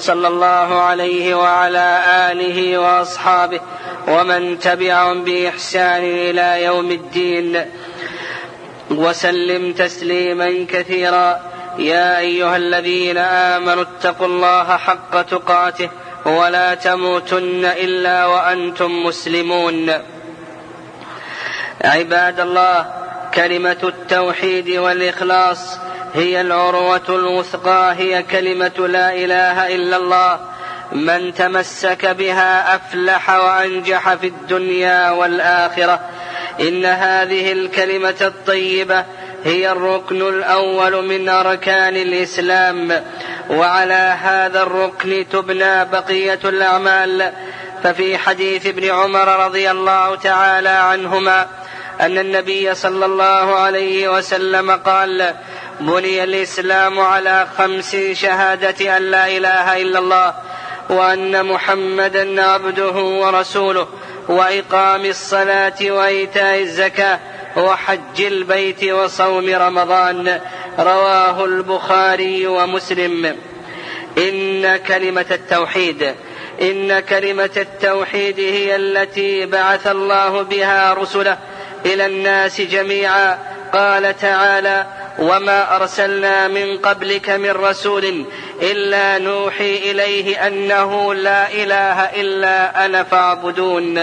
صلى الله عليه وعلى آله وأصحابه ومن تبعهم بإحسان إلى يوم الدين. وسلم تسليما كثيرا. يا أيها الذين آمنوا اتقوا الله حق تقاته ولا تموتن إلا وأنتم مسلمون. عباد الله كلمة التوحيد والإخلاص هي العروة الوثقى هي كلمة لا إله إلا الله. من تمسك بها أفلح وأنجح في الدنيا والآخرة. إن هذه الكلمة الطيبة هي الركن الأول من أركان الإسلام. وعلى هذا الركن تبنى بقية الأعمال. ففي حديث ابن عمر رضي الله تعالى عنهما أن النبي صلى الله عليه وسلم قال بني الإسلام على خمس شهادة أن لا إله إلا الله وأن محمدا عبده ورسوله وإقام الصلاة وإيتاء الزكاة وحج البيت وصوم رمضان. رواه البخاري ومسلم. إن كلمة التوحيد إن كلمة التوحيد هي التي بعث الله بها رسله إلى الناس جميعا. قال تعالى وما ارسلنا من قبلك من رسول الا نوحي اليه انه لا اله الا أنا فاعبدون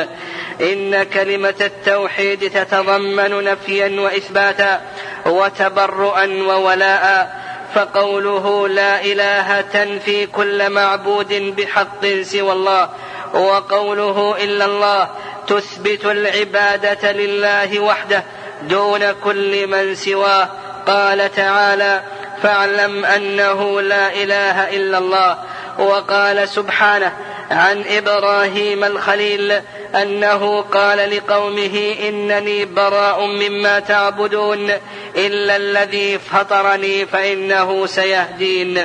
ان كلمه التوحيد تتضمن نفيا واثباتا وتبرؤا وولاء فقوله لا اله تنفي كل معبود بحق سوى الله وقوله الا الله تثبت العباده لله وحده دون كل من سواه قال تعالى فاعلم أنه لا إله إلا الله. وقال سبحانه عن إبراهيم الخليل أنه قال لقومه إنني براء مما تعبدون إلا الذي فطرني فإنه سيهدين.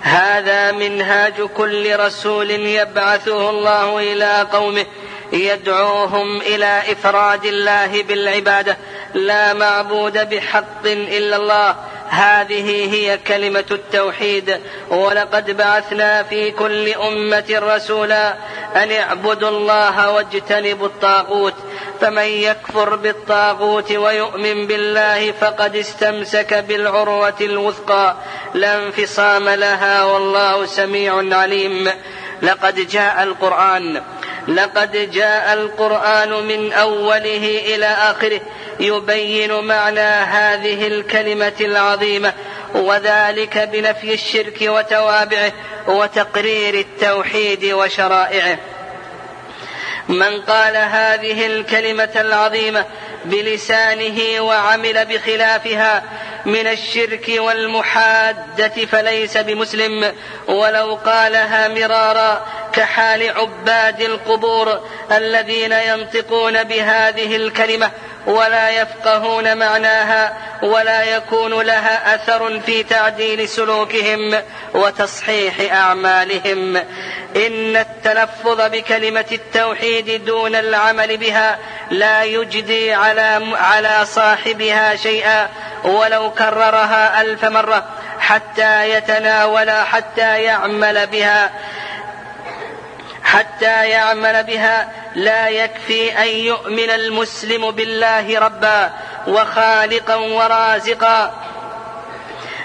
هذا منهاج كل رسول يبعثه الله إلى قومه يدعوهم إلى إفراد الله بالعبادة. لا معبود بحق إلا الله. هذه هي كلمة التوحيد. ولقد بعثنا في كل أمة رسولا أن اعبدوا الله واجتنبوا الطاغوت. فمن يكفر بالطاغوت ويؤمن بالله فقد استمسك بالعروة الوثقى. لا انفصام لها والله سميع عليم. لقد جاء القرآن. لقد جاء القرآن من أوله إلى آخره. يبين معنى هذه الكلمة العظيمة وذلك بنفي الشرك وتوابعه وتقرير التوحيد وشرائعه. من قال هذه الكلمة العظيمة بلسانه وعمل بخلافها من الشرك والمحادة فليس بمسلم ولو قالها مرارا كحال عباد القبور الذين ينطقون بهذه الكلمة ولا يفقهون معناها ولا يكون لها أثر في تعديل سلوكهم وتصحيح أعمالهم. إن التلفظ بكلمة التوحيد دون العمل بها لا يجدي على على صاحبها شيئا ولو كررها ألف مرة حتى يتناول حتى يعمل بها حتى يعمل بها لا يكفي أن يؤمن المسلم بالله ربا وخالقا ورازقا.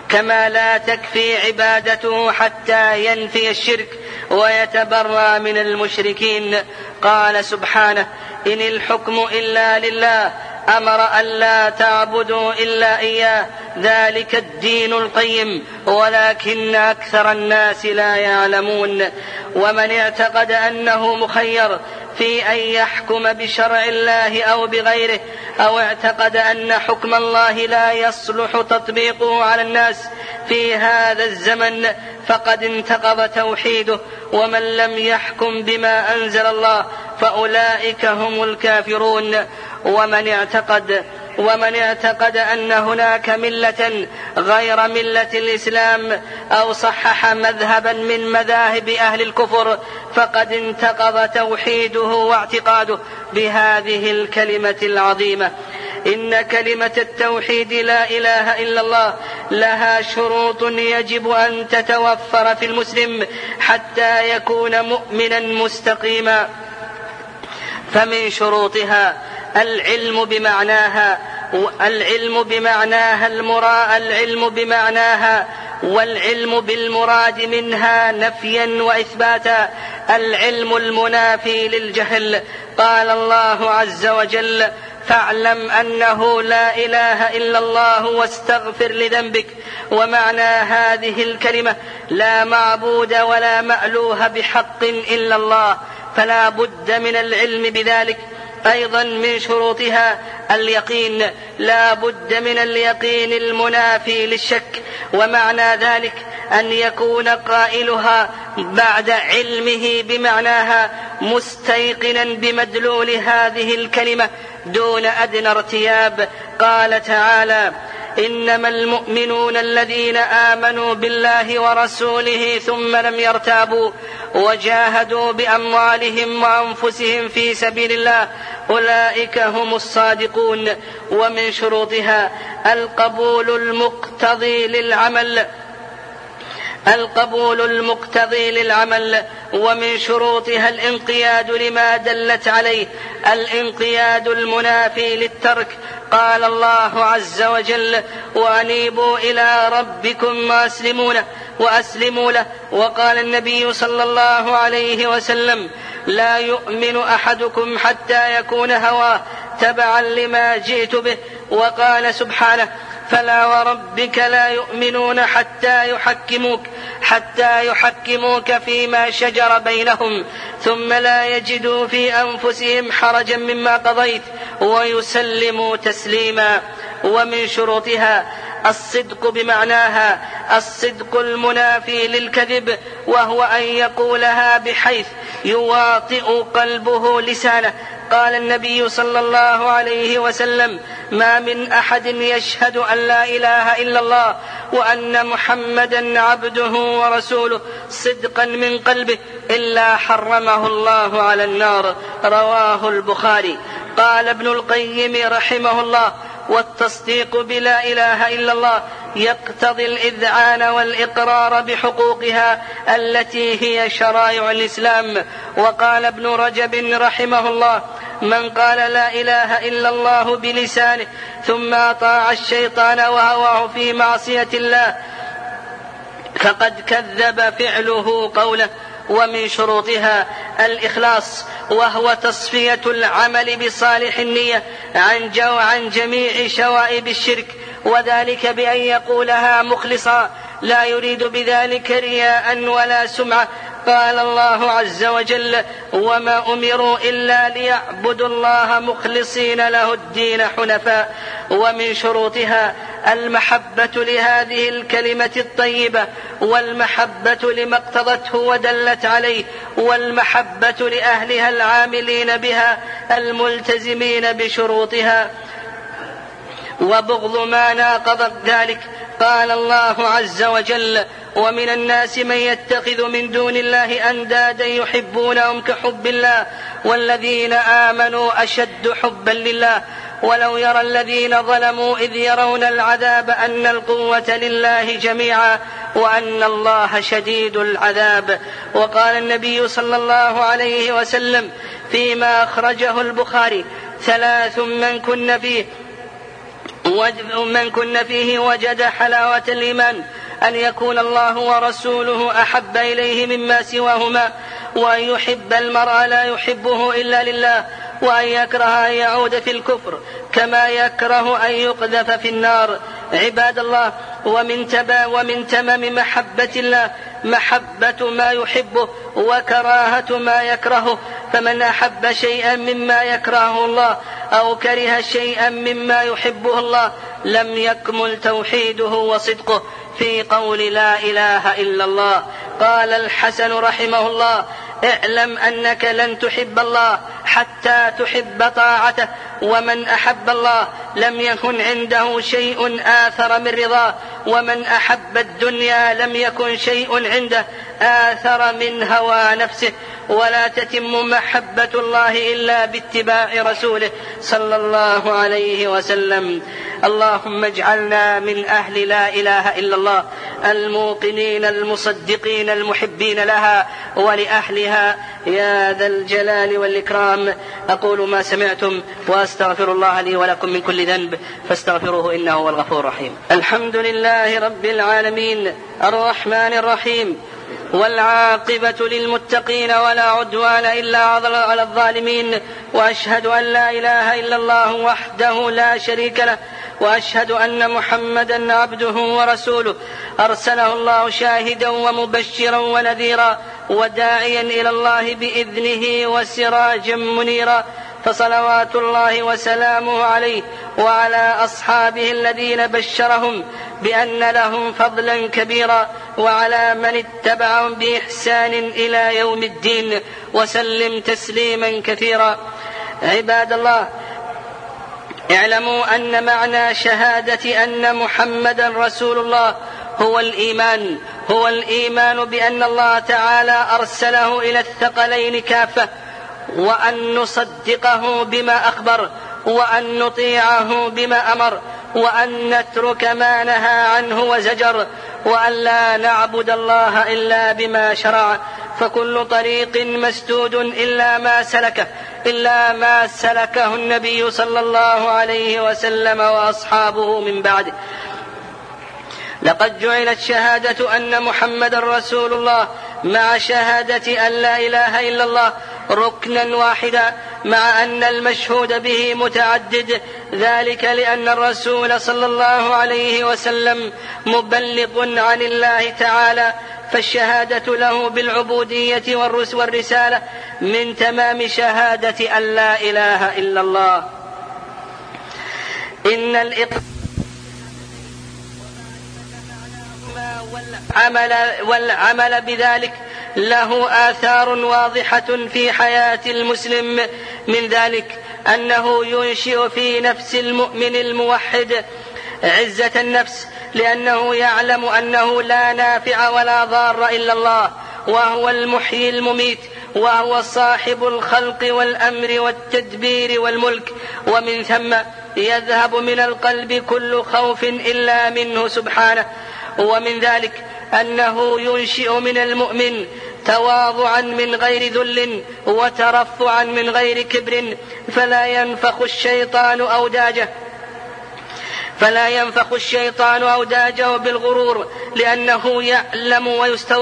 كما لا تكفي عبادته حتى ينفي الشرك ويتبرى من المشركين. قال سبحانه إن الحكم إلا لله أمر الا تعبدوا إلا إياه. ذلك الدين القيم ولكن أكثر الناس لا يعلمون. ومن اعتقد أنه مخير في أن يحكم بشرع الله أو بغيره أو اعتقد أن حكم الله لا يصلح تطبيقه على الناس في هذا الزمن فقد انتقض توحيده. ومن لم يحكم بما أنزل الله فأولئك هم الكافرون. ومن اعتقد ومن اعتقد أن هناك ملة غير ملة الإسلام أو صحح مذهبا من مذاهب أهل الكفر فقد انتقض توحيده واعتقاده بهذه الكلمة العظيمة. إن كلمة التوحيد لا إله إلا الله لها شروط يجب أن تتوفر في المسلم حتى يكون مؤمنا مستقيما. فمن شروطها العلم بمعناها العلم بمعناها المرا العلم بمعناها والعلم بالمراد منها نفيا وإثباتا. العلم المنافي للجهل. قال الله عز وجل فاعلم أنه لا إله إلا الله واستغفر لذنبك. ومعنى هذه الكلمة لا معبود ولا مألوه بحق إلا الله. فلا بد من العلم بذلك. أيضا من شروطها اليقين لا بد من اليقين المنافي للشك ومعنى ذلك أن يكون قائلها بعد علمه بمعناها مستيقنا بمدلول هذه الكلمة دون أدنى ارتياب. قال تعالى إنما المؤمنون الذين آمنوا بالله ورسوله ثم لم يرتابوا وجاهدوا بأموالهم وأنفسهم في سبيل الله أولئك هم الصادقون. ومن شروطها القبول المقتضي للعمل القبول المقتضي للعمل. ومن شروطها الانقياد لما دلت عليه الانقياد المنافي للترك. قال الله عز وجل وأنيبوا إلى ربكم واسلموا له وأسلموا له. وقال النبي صلى الله عليه وسلم لا يؤمن أحدكم حتى يكون هواه تبعا لما جئت به. وقال سبحانه فلا وربك لا يؤمنون حتى يحكموك حتى يحكموك فيما شجر بينهم ثم لا يجدوا في أنفسهم حرجا مما قضيت ويسلموا تسليما ومن شروطها الصدق بمعناها الصدق المنافي للكذب وهو أن يقولها بحيث يواطئ قلبه لسانه. قال النبي صلى الله عليه وسلم ما من أحد يشهد أن لا إله إلا الله وأن محمدا عبده ورسوله صدقا من قلبه إلا حرمه الله على النار. رواه البخاري. قال ابن القيم رحمه الله والتصديق بلا إله إلا الله يقتضي الإذعان والإقرار بحقوقها التي هي شرائع الإسلام. وقال ابن رجب رحمه الله من قال لا إله إلا الله بلسانه ثم أطاع الشيطان وهواه في معصية الله فقد كذب فعله قوله ومن شروطها الإخلاص وهو تصفية العمل بصالح النية عن جو عن جميع شوائب الشرك وذلك بأن يقولها مخلصا لا يريد بذلك رياء ولا سمعة. قال الله عز وجل وما أمروا إلا ليعبدوا الله مخلصين له الدين حنفاء ومن شروطها المحبة لهذه الكلمة الطيبة والمحبة لما اقتضته ودلت عليه والمحبة لأهلها العاملين بها الملتزمين بشروطها وبغض ما ناقض ذلك. قال الله عز وجل ومن الناس من يتخذ من دون الله أندادا يحبونهم كحب الله والذين آمنوا أشد حبا لله. ولو يرى الذين ظلموا إذ يرون العذاب أن القوة لله جميعا وأن الله شديد العذاب. وقال النبي صلى الله عليه وسلم فيما أخرجه البخاري ثلاث من كن فيه. من كن فيه وجد حلاوة الإيمان أن يكون الله ورسوله أحب إليه مما سواهما وأن يحب المرء لا يحبه إلا لله وأن يكره أن يعود في الكفر كما يكره أن يقذف في النار. عباد الله ومن تبا ومن تمام محبة الله محبة ما يحبه وكراهة ما يكرهه فمن أحب شيئا مما يكرهه الله أو كره شيئا مما يحبه الله لم يكمل توحيده وصدقه في قول لا إله إلا الله. قال الحسن رحمه الله اعلم أنك لن تحب الله حتى تحب طاعته ومن أحب الله لم يكن عنده شيء آثر من رضاه ومن أحب الدنيا لم يكن شيء عنده آثر من هوى نفسه. ولا تتم محبة الله إلا باتباع رسوله صلى الله عليه وسلم. اللهم اجعلنا من أهل لا إله إلا الله الموقنين المصدقين المحبين لها ولأهلها. يا ذا الجلال والإكرام. أقول ما سمعتم وأستغفر الله لي ولكم من كل ذنب فاستغفروه إنه هو الغفور الرحيم. الحمد لله رب العالمين الرحمن الرحيم والعاقبة للمتقين ولا عدوان إلا على الظالمين. وأشهد أن لا إله إلا الله وحده لا شريك له. وأشهد أن محمدا عبده ورسوله. أرسله الله شاهدا ومبشرا ونذيرا وداعيا إلى الله بإذنه وسراجا منيرا. فصلوات الله وسلامه عليه وعلى أصحابه الذين بشرهم بأن لهم فضلا كبيرا. وعلى من اتبعهم بإحسان إلى يوم الدين. وسلم تسليما كثيرا. عباد الله اعلموا أن معنى شهادة أن محمدا رسول الله هو الإيمان. هو الإيمان بأن الله تعالى أرسله إلى الثقلين كافة. وأن نصدقه بما أخبر وأن نطيعه بما أمر وأن نترك ما نهى عنه وزجر. وأن لا نعبد الله إلا بما شرع فكل طريق مسدود إلا ما سلكه إلا ما سلكه النبي صلى الله عليه وسلم وأصحابه من بعده لقد جعلت شهادة أن محمد رسول الله مع شهادة أن لا إله إلا الله ركنا واحدا. مع أن المشهود به متعدد ذلك لأن الرسول صلى الله عليه وسلم مبلغ عن الله تعالى فالشهادة له بالعبودية والرسالة من تمام شهادة أن لا إله إلا الله. إن الإقرار والعمل, والعمل بذلك له آثار واضحة في حياة المسلم. من ذلك أنه ينشئ في نفس المؤمن الموحد عزة النفس لأنه يعلم أنه لا نافع ولا ضار إلا الله وهو المحيي المميت وهو صاحب الخلق والأمر والتدبير والملك. ومن ثم يذهب من القلب كل خوف إلا منه سبحانه. ومن ذلك أنه ينشئ من المؤمن تواضعا من غير ذل وترفعا من غير كبر فلا ينفخ الشيطان أوداجه. فلا ينفخ الشيطان أوداجه بالغرور لأنه يعلم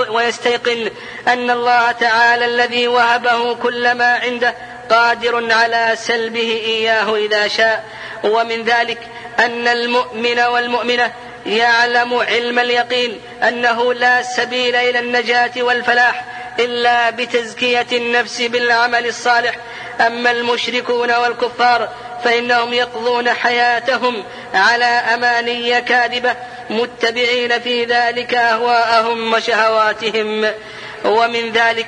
ويستيقن أن الله تعالى الذي وهبه كل ما عنده قادر على سلبه إياه إذا شاء. ومن ذلك أن المؤمن والمؤمنة يعلم علم اليقين أنه لا سبيل إلى النجاة والفلاح إلا بتزكية النفس بالعمل الصالح. أما المشركون والكفار فإنهم يقضون حياتهم على أماني كاذبة متبعين في ذلك أهواءهم وشهواتهم. ومن ذلك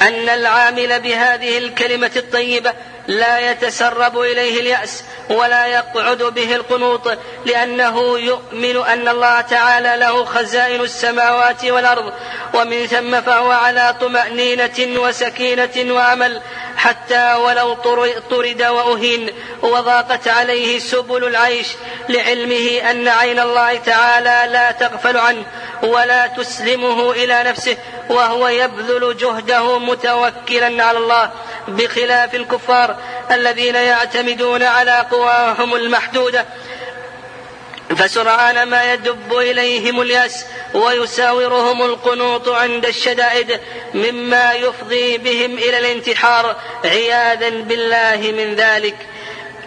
أن العامل بهذه الكلمة الطيبة لا يتسرب إليه اليأس ولا يقعد به القنوط لأنه يؤمن أن الله تعالى له خزائن السماوات والأرض ومن ثم فهو على طمأنينة وسكينة وأمل حتى ولو طرد وأهين وضاقت عليه سبل العيش لعلمه أن عين الله تعالى لا تغفل عنه ولا تسلمه إلى نفسه وهو يبذل جهده متوكلا على الله. بخلاف الكفار الذين يعتمدون على قواهم المحدودة. فسرعان ما يدب إليهم اليأس ويساورهم القنوط عند الشدائد مما يفضي بهم إلى الانتحار. عياذا بالله من ذلك.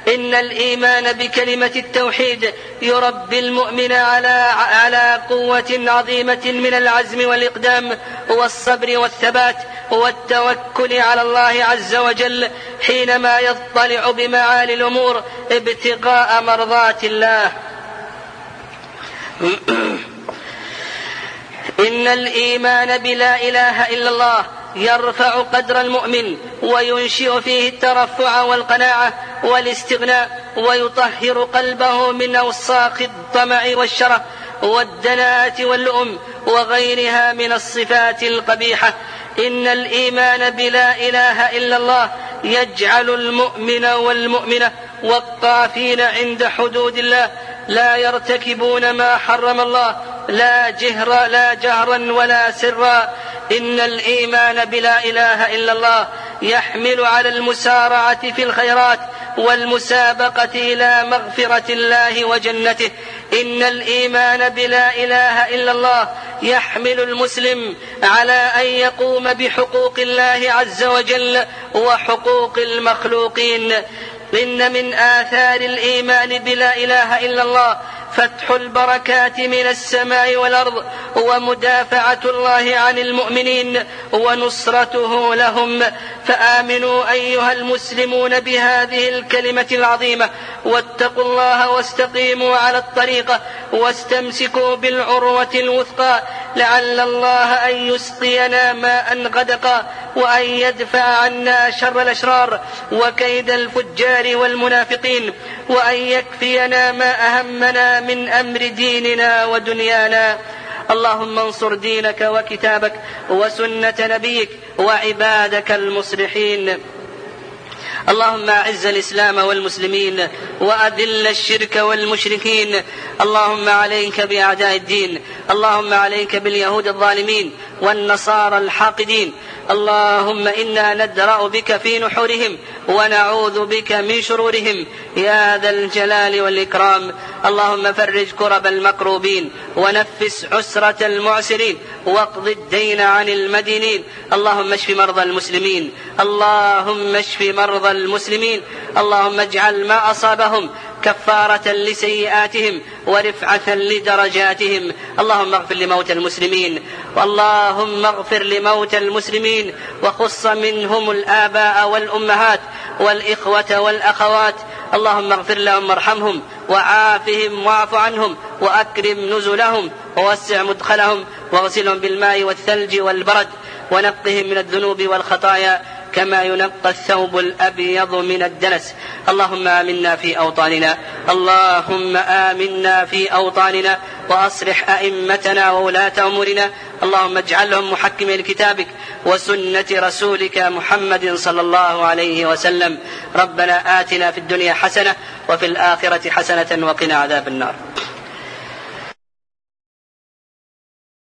إن الإيمان بكلمة التوحيد يربي المؤمن على على قوة عظيمة من العزم والإقدام والصبر والثبات. والتوكل على الله عز وجل حينما يطلع بمعالي الأمور ابتغاء مرضات الله. إن الإيمان بلا إله إلا الله يرفع قدر المؤمن وينشئ فيه الترفع والقناعة والاستغناء ويطهر قلبه من أوساخ الطمع والشره والدناءة واللؤم وغيرها من الصفات القبيحة إن الإيمان بلا إله إلا الله يجعل المؤمن والمؤمنة والطافين عند حدود الله لا يرتكبون ما حرم الله لا جهرا لا جهرا ولا سرا. إن الإيمان بلا إله إلا الله يحمل على المسارعة في الخيرات والمسابقة إلى مغفرة الله وجنته. إن الإيمان بلا إله إلا الله يحمل المسلم على أن يقوم بحقوق الله عز وجل وحقوق المخلوقين. إن من آثار الإيمان بلا إله إلا الله فتح البركات من السماء والأرض ومدافعة الله عن المؤمنين ونصرته لهم. فآمنوا أيها المسلمون بهذه الكلمة العظيمة واتقوا الله واستقيموا على الطريقة واستمسكوا بالعروة الوثقى لعل الله أن يسقينا ماء غدقا وأن يدفع عنا شر الأشرار وكيد الفجار والمنافقين وأن يكفينا ما أهمنا من أمر ديننا ودنيانا. اللهم انصر دينك وكتابك وسنة نبيك وعبادك المصلحين. اللهم أعز الإسلام والمسلمين وأذل الشرك والمشركين. اللهم عليك بأعداء الدين. اللهم عليك باليهود الظالمين. والنصارى الحاقدين. اللهم إنا ندرأ بك في نحورهم ونعوذ بك من شرورهم. يا ذا الجلال والإكرام. اللهم فرج كرب المكروبين ونفس عسرة المعسرين. واقض الدين عن المدينين. اللهم اشف مرضى المسلمين. اللهم اشف مرضى المسلمين. اللهم اجعل ما أصابهم كفارة لسيئاتهم ورفعة لدرجاتهم. اللهم اغفر لموتى المسلمين اللهم اغفر لموتى المسلمين وخص منهم الآباء والأمهات والإخوة والأخوات. اللهم اغفر لهم وارحمهم وعافهم واعف عنهم وأكرم نزلهم ووسع مدخلهم واغسلهم بالماء والثلج والبرد ونقهم من الذنوب والخطايا. كما ينقى الثوب الأبيض من الدنس. اللهم آمنا في أوطاننا. اللهم آمنا في أوطاننا. وأصلح أئمتنا وولاة أمورنا. اللهم اجعلهم محكمين لكتابك وسنة رسولك محمد صلى الله عليه وسلم. ربنا آتنا في الدنيا حسنة وفي الآخرة حسنة وقنا عذاب النار.